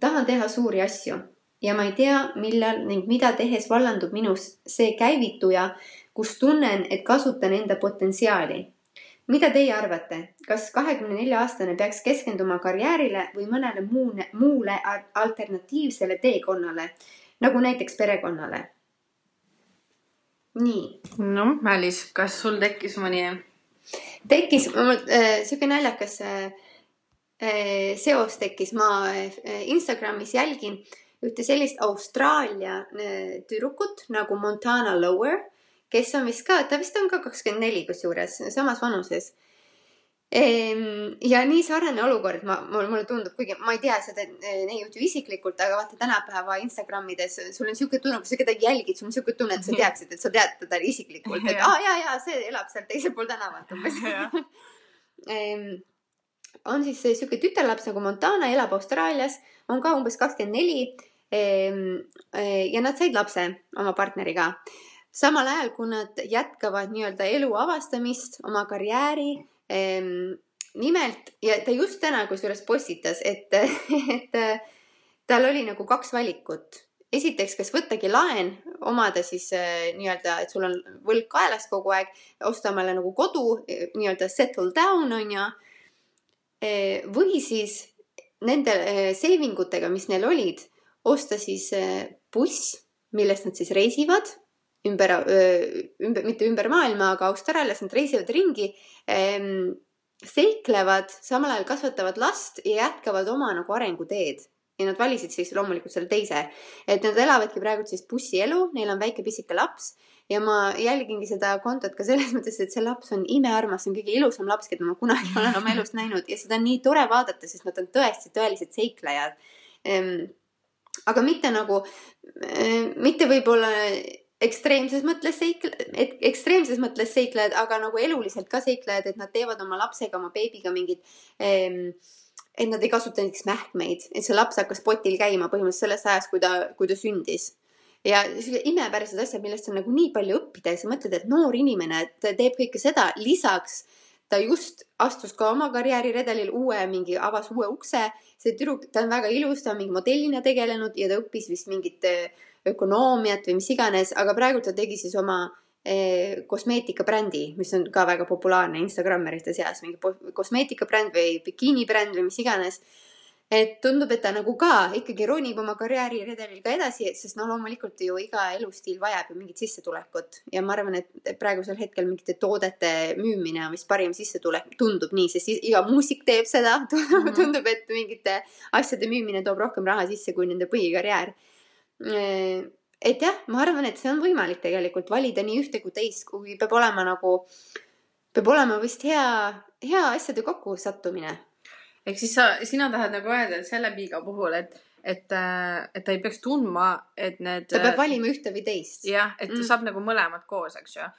Speaker 2: tahan teha suuri asju ja ma ei tea, millal ning mida tehes vallandub minus see käivituja, kus tunnen, et kasutan enda potentsiaali. Mida teie arvate, kas kahekümne nelja aastane peaks keskenduma karjäärile või mõnele muune, muule al- alternatiivsele teekonnale, nagu näiteks perekonnale? nii,
Speaker 1: noh, Mälis, kas sul tekkis mõni?
Speaker 2: tekkis äh, sihuke naljakas äh, äh, seos tekkis, ma äh, Instagramis jälgin ühte sellist Austraalia äh, tüdrukut nagu Montana Lower, kes on vist ka, ta vist on ka kakskümmend neli kusjuures, samas vanuses. ja nii sarnane olukord, ma, mulle tundub, kuigi ma ei tea seda äh, neiut ju isiklikult, aga vaata tänapäeva Instagramides sul on siuke tunne, kui sa kedagi jälgid, sul on siuke tunne, et sa teaksid, et sa tead teda isiklikult, et aa ja, ja see elab seal teisel pool tänavat umbes. Ehm, on siis sihuke tütarlaps nagu Montana, elab Austraalias, on ka umbes kakskümmend neli. ja nad said lapse oma partneriga. Samal ajal, kui nad jätkavad nii-öelda elu avastamist, oma karjääri. nimelt ja ta just täna kusjuures postitas, et, et tal oli nagu kaks valikut esiteks, kas võttagi laen, omada siis äh, nii-öelda, et sul on võlg kaelas kogu aeg, osta omale nagu kodu, nii-öelda settle down on ju. või siis nende eh, saving utega, mis neil olid, osta siis eh, buss, millest nad siis reisivad ümber, ümber, mitte ümber maailma, aga Austraalias nad reisivad ringi ehm, seiklevad, samal ajal kasvatavad last ja jätkavad oma nagu arenguteed. Ja nad valisid siis loomulikult selle teise, et nad elavadki praegu siis bussielu, neil on väike pisike laps ja ma jälgingi seda kontot ka selles mõttes, et see laps on imearmas, see on kõige ilusam laps, keda ma kunagi olen oma elus näinud. Ja seda on nii tore vaadata, sest nad on tõesti tõelised seiklejad. aga mitte nagu, mitte võib-olla ekstreemses mõttes seikle-, ekstreemses mõttes seiklejad, aga nagu eluliselt ka seiklejad, et nad teevad oma lapsega, oma beebiga mingit ähm, et nad ei kasuta näiteks mähkmeid, et see laps hakkas potil käima põhimõtteliselt sellest ajast, kui ta, kui ta sündis. ja imepärased asjad, millest on nagu nii palju õppida ja sa mõtled, et noor inimene, et teeb kõike seda, lisaks ta just astus ka oma karjääriredelil uue mingi, avas uue ukse. see tüdruk, ta on väga ilus, ta on mingi modellina tegelenud ja ta õppis vist mingit eh, ökonoomiat või mis iganes, aga praegu ta tegi siis oma eh, kosmeetikabrändi, mis on ka väga populaarne Instagrammerite seas, mingi kosmeetikabränd või bikiinibränd või mis iganes. et tundub, et ta nagu ka ikkagi ronib oma karjääriredelil ka edasi, sest no loomulikult ju iga elustiil vajab ju mingit sissetulekut. Ja ma arvan, et praegusel hetkel mingite toodete müümine on vist parim sissetulek, tundub nii, sest iga muusik teeb seda, tundub, et mingite asjade müümine toob rohkem raha sisse kui nende põhikarjäär et jah, ma arvan, et see on võimalik tegelikult valida nii ühte kui teist, kuigi peab olema nagu, peab olema vist hea, hea asjade kokkusattumine.
Speaker 1: ehk siis sa, sina tahad nagu öelda, et selle piiga puhul, et, et, et ta ei peaks tundma, et need.
Speaker 2: ta peab valima ühte või teist.
Speaker 1: jah, et mm. Saab nagu mõlemad koos, eks ju.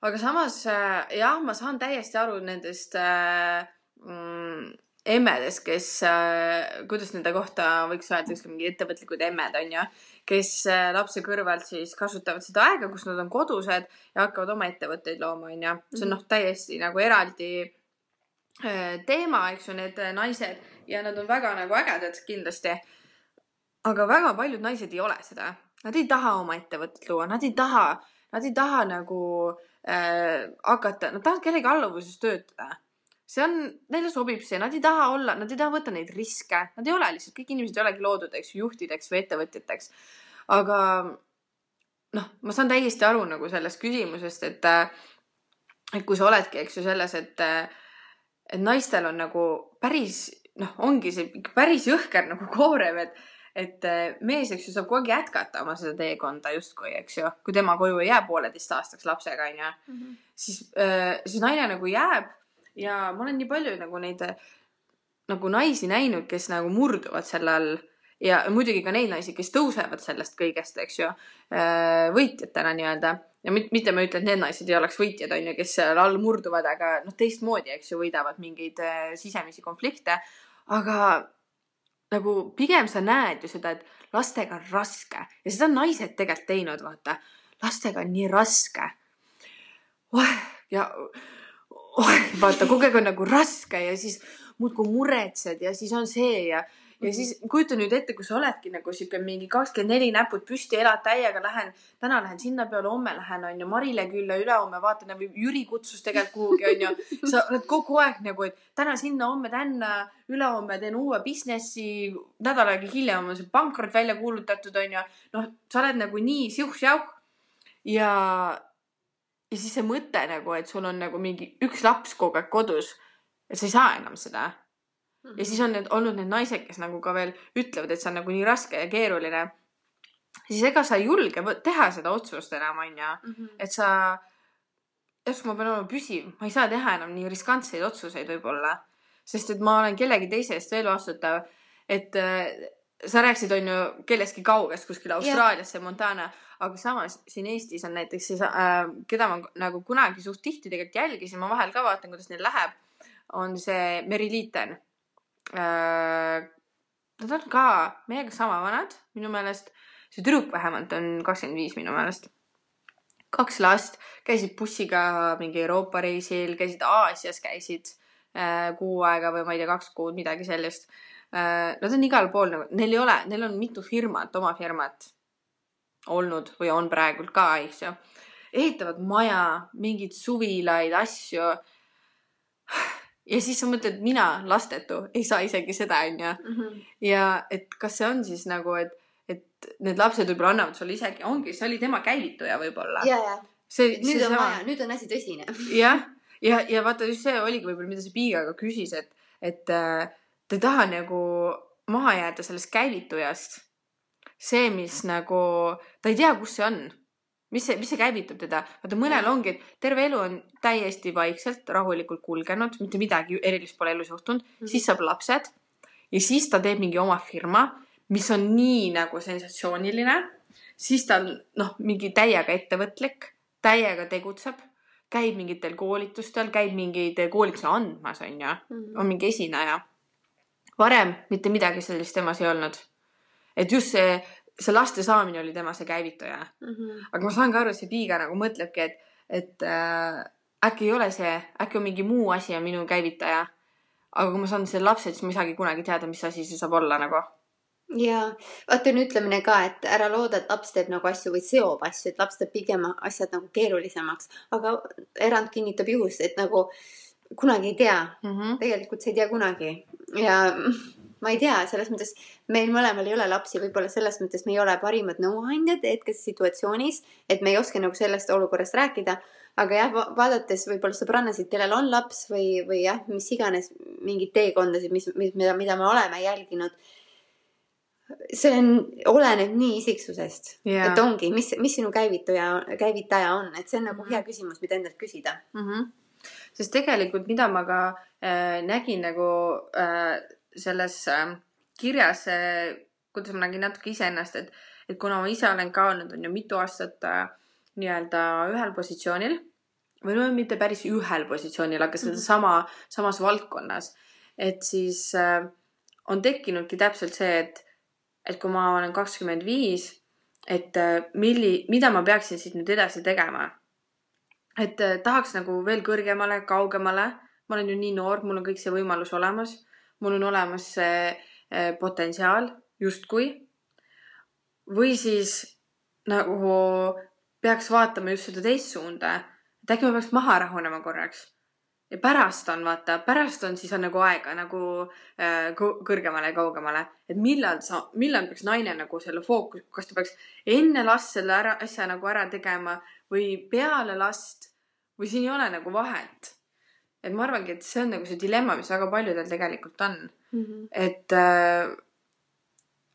Speaker 1: aga samas äh, jah, ma saan täiesti aru nendest äh, mm, emmedest, kes äh,, kuidas nende kohta võiks öelda, ükskõik mingi ettevõtlikud emmed on ju, kes äh, lapse kõrvalt siis kasutavad seda aega, kus nad on kodused ja hakkavad oma ettevõtteid looma, on ju. see on noh, täiesti nagu eraldi äh, teema, eks ju, need naised ja nad on väga nagu ägedad kindlasti. aga väga paljud naised ei ole seda, nad ei taha oma ettevõtet luua, nad ei taha, nad ei taha nagu äh, hakata, nad tahavad kellegi alluvuses töötada. See on, neile sobib see, nad ei taha olla, nad ei taha võtta neid riske, nad ei ole lihtsalt, kõik inimesed ei olegi loodud, eks ju, juhtideks või ettevõtjateks. aga noh, ma saan täiesti aru nagu sellest küsimusest, et, et kui sa oledki, eks ju, selles, et, et naistel on nagu päris noh, ongi see päris jõhker nagu koorem, et et äh, mees, eks ju, saab kogu aeg jätkata oma seda teekonda justkui, eks ju, kui tema koju ei jää pooleteistaastaks lapsega, onju, siis äh, see naine nagu jääb ja ma olen nii palju nagu neid äh, nagu naisi näinud, kes nagu murduvad selle all ja muidugi ka neid naisi, kes tõusevad sellest kõigest, eks ju, võitjatena nii-öelda ja mit- mitte ma ei ütle, et need naised ei oleks võitjad, onju, kes seal all murduvad, aga noh, teistmoodi, eks ju, võidavad mingeid äh, sisemisi konflikte, aga nagu pigem sa näed ju seda, et lastega on raske ja seda on naised tegelikult teinud, vaata. lastega on nii raske oh,. ja vaata, kogu aeg on nagu raske ja siis muudkui muretsed ja siis on see ja, ja siis kujuta nüüd ette, kui sa oledki nagu sihuke mingi kakskümmend neli näpud püsti, elad täiega, lähen, täna lähen sinna peale, homme lähen, onju, Marile külla, ülehomme vaatan või Jüri kutsus tegelikult kuhugi, onju. sa oled kogu aeg nagu, et täna sinna, homme tänna, ülehomme teen uue businessi, nädal aega hiljem on see pankrot välja kuulutatud, onju. noh, sa oled nagu nii siuh-säuh ja, ja siis see mõte nagu, et sul on nagu mingi üks laps kogu aeg kodus, et sa ei saa enam seda ja siis on need olnud need naised, kes nagu ka veel ütlevad, et see on nagu nii raske ja keeruline. siis ega sa ei julge teha seda otsust enam, onju.
Speaker 2: Mhm.
Speaker 1: et sa, järsku ma pean olema püsiv, ma ei saa teha enam nii riskantseid otsuseid võib-olla. sest et ma olen kellegi teise eest veel vastutav. et äh, sa rääkisid, onju, kellestki kaugest kuskil Austraaliasse, Montana, aga samas siin Eestis on näiteks see, äh, keda ma nagu kunagi suht tihti tegelikult jälgisin, ma vahel ka vaatan, kuidas neil läheb, on see Meri Liiten äh,. Nad on ka meiega sama vanad minu meelest. see tüdruk vähemalt on kakskümmend viis minu meelest. kaks last, käisid bussiga mingi Euroopa reisil, käisid Aasias, käisid äh, kuu aega või ma ei tea, kaks kuud, midagi sellist äh,. Nad on igal pool nagu, neil ei ole, neil on mitu firmat, oma firmat olnud või on praegult ka, eks ju. ehitavad maja, mingeid suvilaid, asju ja siis sa mõtled, mina lastetu ei saa isegi seda, onju.
Speaker 2: Mhm.
Speaker 1: ja et kas see on siis nagu, et, et need lapsed võib-olla annavad sulle isegi, ongi, see oli tema käivituja võib-olla.
Speaker 2: ja, ja
Speaker 1: see,
Speaker 2: nüüd on vaja, nüüd on asi tõsine.
Speaker 1: jah, ja, ja vaata just see oligi võib-olla, mida see Piiga ka küsis, et, et äh, ta ei taha nagu maha jääda sellest käivitujast. see, mis nagu, ta ei tea, kus see on. mis see, mis see käivitab teda. vaata, mõnel ongi, et terve elu on täiesti vaikselt, rahulikult kulgenud, mitte midagi erilist pole elus juhtunud mm,
Speaker 2: Mhm.
Speaker 1: -hmm. siis saab lapsed ja siis ta teeb mingi oma firma, mis on nii nagu sensatsiooniline. siis ta on noh, mingi täiega ettevõtlik, täiega tegutseb käib mingitel koolitustel, käib mingeid koolitusi andmas, onju, on mingi esineja. varem mitte midagi sellist temas ei olnud. Et just see, see laste saamine oli tema see käivitaja.
Speaker 2: Mhm.
Speaker 1: aga ma saan ka aru, et see Piiga nagu mõtlebki, et, et äh, äkki ei ole see, äkki on mingi muu asi on minu käivitaja. aga kui ma saan selle lapse, siis ma ei saagi kunagi teada, mis asi see saab olla nagu.
Speaker 2: ja vaata on ütlemine ka, et ära looda, et laps teeb nagu asju või seob asju, et laps teeb pigem asjad nagu keerulisemaks, aga erand kinnitab juhust, et nagu kunagi ei tea,
Speaker 1: Mm -hmm.
Speaker 2: tegelikult sa ei tea kunagi ja ma ei tea, selles mõttes meil mõlemal ei ole lapsi, võib-olla selles mõttes me ei ole parimad nõuandjad hetkes situatsioonis, et me ei oska nagu sellest olukorrast rääkida. aga jah, vaadates võib-olla sõbrannasid, kellel on laps või, või jah, mis iganes mingeid teekondasid, mis, mis, mida, mida me oleme jälginud. see on, oleneb nii isiksusest
Speaker 1: Jaa.
Speaker 2: et ongi, mis, mis sinu käivitaja, käivitaja on, et see on nagu hea küsimus, mida endalt küsida.
Speaker 1: mm. -hmm. sest tegelikult, mida ma ka äh, nägin nagu äh, selles äh, kirjas kuidas ma nägin natuke iseennast, et, et kuna ma ise olen ka olnud, on ju mitu aastat äh, nii-öelda ühel positsioonil või no mitte päris ühel positsioonil, aga sedasama mm -hmm. samas valdkonnas, et siis äh, on tekkinudki täpselt see, et, et kui ma olen kakskümmend viis, et äh, milli, mida ma peaksin siit nüüd edasi tegema. et äh, tahaks nagu veel kõrgemale, kaugemale. ma olen ju nii noor, mul on kõik see võimalus olemas. Mul on olemas see äh, potentsiaal justkui. või siis nagu peaks vaatama just seda teist suunda, et äkki ma peaks maha rahunema korraks ja pärast on, vaata, pärast on, siis on nagu aega nagu äh, kõrgemale ja kaugemale, et millal sa, millal peaks naine nagu selle fookus, kas ta peaks enne last selle ära, asja nagu ära tegema või peale last või siin ei ole nagu vahet. Et ma arvangi, et see on nagu see dilemma, mis väga paljudel tegelikult on mm. -hmm. et äh,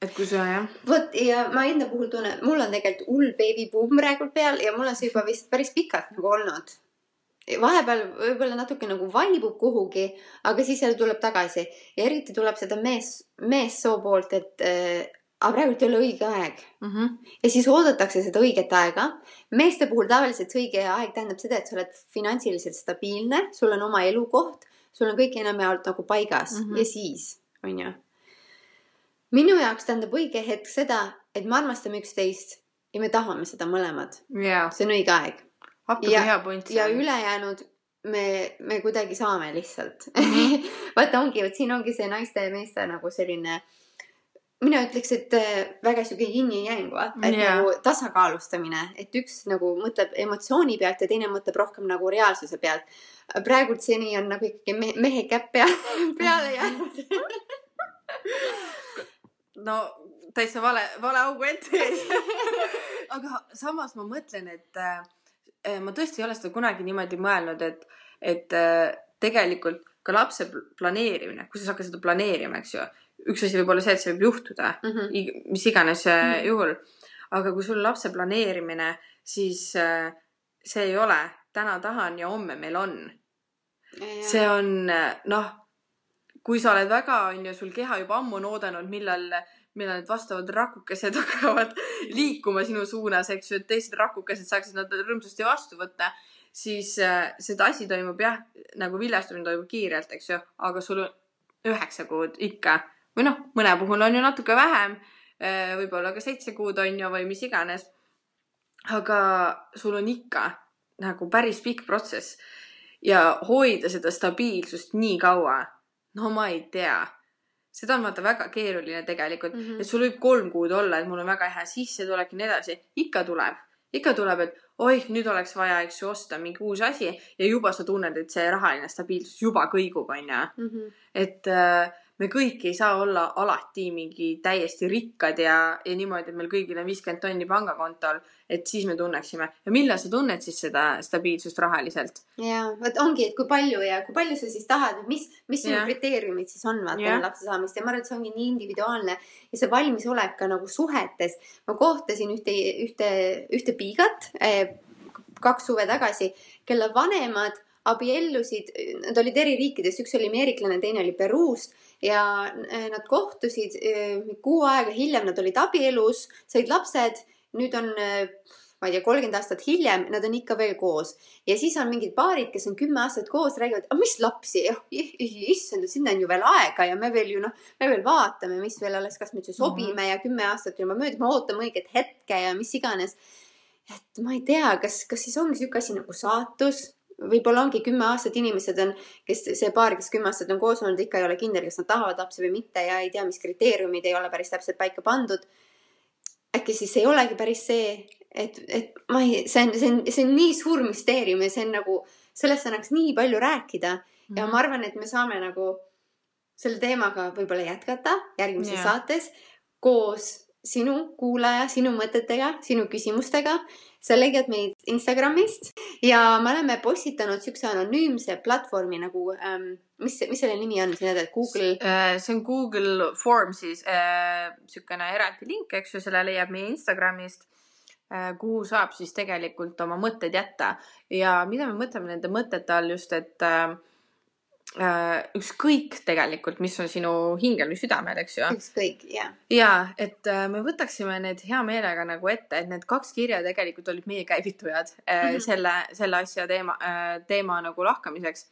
Speaker 1: et kui sa jah.
Speaker 2: vot ja ma enda puhul tunnen, mul on tegelikult hull baby boom praegu peal ja mul on see juba vist päris pikalt nagu olnud vahepeal võib-olla natuke nagu vaibub kuhugi, aga siis jälle tuleb tagasi ja eriti tuleb seda mees, meessoo poolt, et äh, aga praegu ei ole õige aeg mm. -hmm. ja siis oodatakse seda õiget aega. meeste puhul tavaliselt see õige aeg tähendab seda, et sa oled finantsiliselt stabiilne, sul on oma elukoht, sul on kõik enamjaolt nagu paigas mm -hmm. ja siis on ju. minu jaoks tähendab õige hetk seda, et me armastame üksteist ja me tahame seda mõlemad
Speaker 1: yeah..
Speaker 2: see on õige aeg
Speaker 1: appi hea point.
Speaker 2: ja ülejäänud me, me kuidagi saame lihtsalt mm -hmm. vaata ongi, vot siin ongi see naiste ja meeste nagu selline mina ütleks, et äh, väga sihuke yin ja yang, vaata, et yeah. nagu tasakaalustamine, et üks nagu mõtleb emotsiooni pealt ja teine mõtleb rohkem nagu reaalsuse pealt. praegult seni on nagu ikkagi mehe, mehe käpp pea, peale jäänud
Speaker 1: no täitsa vale, vale augu ette ees aga samas ma mõtlen, et Äh, ma tõesti ei ole seda kunagi niimoodi mõelnud, et, et äh, tegelikult ka lapse planeerimine, kui sa hakkad seda planeerima, eks ju, üks asi võib olla see, et see võib juhtuda mm, -hmm. mis iganes mm -hmm. juhul. aga kui sul lapse planeerimine, siis see ei ole täna tahan ja homme meil on. see on noh, kui sa oled väga, on ju, sul keha juba ammu on oodanud, millal millal need vastavad rakukesed hakkavad liikuma sinu suunas, eks ju, et teised rakukesed saaksid nad rõõmsasti vastu võtta, siis äh, see asi toimub jah, nagu viljastumine toimub kiirelt, eks ju, aga sul on üheksa kuud ikka või noh, mõne puhul on ju natuke vähem, äh, võib-olla ka seitse kuud on ju või mis iganes. aga sul on ikka nagu päris pikk protsess ja hoida seda stabiilsust nii kaua, no ma ei tea seda on vaata väga keeruline tegelikult mm, -hmm. et sul võib kolm kuud olla, et mul on väga hea sissetulek ja nii edasi, ikka tuleb, ikka tuleb, et oih, nüüd oleks vaja, eks ju, osta mingi uus asi ja juba sa tunned, et see rahaline stabiilsus juba kõigub, onju. Et äh, me kõik ei saa olla alati mingi täiesti rikkad ja, ja niimoodi, et meil kõigil on viiskümmend tonni pangakontol, et siis me tunneksime. ja millal sa tunned siis seda stabiilsust rahaliselt?
Speaker 2: ja vot ongi, et kui palju ja kui palju sa siis tahad, mis, mis sinu kriteeriumid siis on vaata enne lapse saamist ja ma arvan, et see ongi nii individuaalne ja see valmisolek ka nagu suhetes. ma kohtasin ühte, ühte, ühte piigat eh, kaks suve tagasi, kelle vanemad abiellusid, nad olid eri riikidest, üks oli ameeriklane, teine oli Peruust ja äh, nad kohtusid äh, kuu aega hiljem, nad olid abielus, said lapsed, nüüd on äh, ma ei tea, kolmkümmend aastat hiljem, nad on ikka veel koos. ja siis on mingid paarid, kes on kümme aastat koos, räägivad, mis lapsi, issand, sinna on ju veel aega ja me veel ju noh, me veel vaatame, mis veel alles, kas me üldse sobime mm -hmm. ja kümme aastat juba möödas, me ootame õiget hetke ja mis iganes. et ma ei tea, kas, kas siis ongi sihuke asi nagu saatus võib-olla ongi kümme aastat inimesed on, kes see paar, kes kümme aastat on koos olnud, ikka ei ole kindel, kas nad tahavad lapsi või mitte ja ei tea, mis kriteeriumid ei ole päris täpselt paika pandud. äkki siis ei olegi päris see, et, et ma ei, see on, see on, see on nii suur müsteerium ja see on nagu, sellest annaks nii palju rääkida ja mhm. ma arvan, et me saame nagu selle teemaga võib-olla jätkata järgmises yeah. saates koos sinu kuulaja, sinu mõtetega, sinu küsimustega sa leiad meid Instagramist ja me oleme postitanud siukse anonüümse platvormi nagu ähm,, mis, mis selle nimi on, sa tead, Google?
Speaker 1: Äh, see on Google Formsis äh, siukene eraldi link, eks ju, selle leiab meie Instagramist kuhu saab siis tegelikult oma mõtted jätta ja mida me mõtleme nende mõtete all just, et äh, äh, ükskõik tegelikult, mis on sinu hingel või südamel, eks ju.
Speaker 2: ükskõik, jah.
Speaker 1: ja et äh, me võtaksime need hea meelega nagu ette, et need kaks kirja tegelikult olid meie käivitujad äh, mm -hmm. selle, selle asja teema äh,, teema nagu lahkamiseks.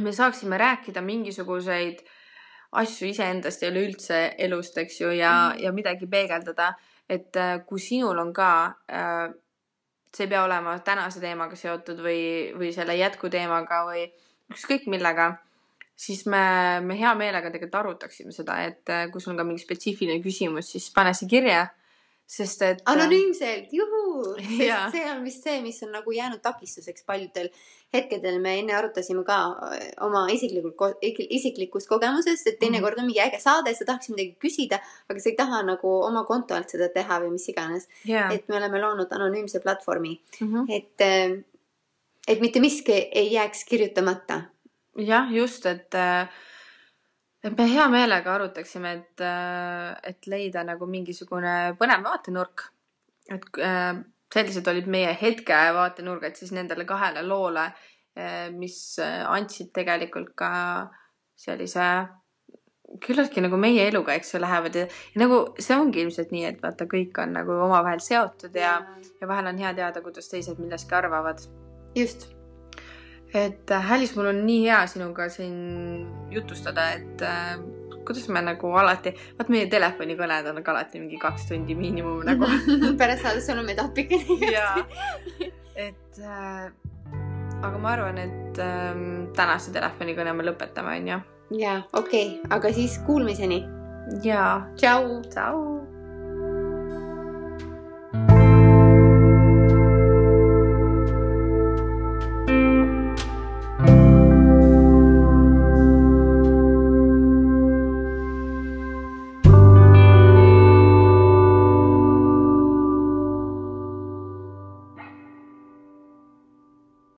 Speaker 1: me saaksime rääkida mingisuguseid asju iseendast ja üleüldse elust, eks ju, ja mm, -hmm. ja midagi peegeldada, et äh, kui sinul on ka äh, see ei pea olema tänase teemaga seotud või, või selle jätkuteemaga või ükskõik millega, siis me, me hea meelega tegelikult arutaksime seda, et äh, kui sul on ka mingi spetsiifiline küsimus, siis pane see kirja sest et.
Speaker 2: Äh, anonüümselt, juhuu, sest see on vist see, mis on nagu jäänud takistuseks paljudel hetkedel. me enne arutasime ka äh, oma isiklikult, isiklikust kogemusest, et teinekord on mingi äge saade, sa tahaks midagi küsida, aga sa ei taha nagu oma konto alt seda teha või mis iganes yeah.. et me oleme loonud anonüümse platvormi mm, -hmm. et et mitte miski ei jääks kirjutamata.
Speaker 1: jah, just, et, äh, et me hea meelega arutaksime, et, äh, et leida nagu mingisugune põnev vaatenurk. et äh, sellised olid meie hetke vaatenurgad siis nendele kahele loole, mis andsid tegelikult ka sellise küllaltki nagu meie eluga, eks ju, lähevad ja, ja nagu see ongi ilmselt nii, et vaata, kõik on nagu omavahel seotud ja, ja vahel on hea teada, kuidas teised millestki arvavad
Speaker 2: just.
Speaker 1: et äh, Hälis, mul on nii hea sinuga siin jutustada, et äh, kuidas me nagu alati, vaat meie telefonikõned on ka alati mingi kaks tundi miinimum nagu
Speaker 2: pärast saada sõnumeid appikene
Speaker 1: jaa, et äh, aga ma arvan, et äh, tänase telefonikõne me lõpetame, onju.
Speaker 2: jaa, okei okay., aga siis kuulmiseni.
Speaker 1: jaa.
Speaker 2: tšau.
Speaker 1: tšau.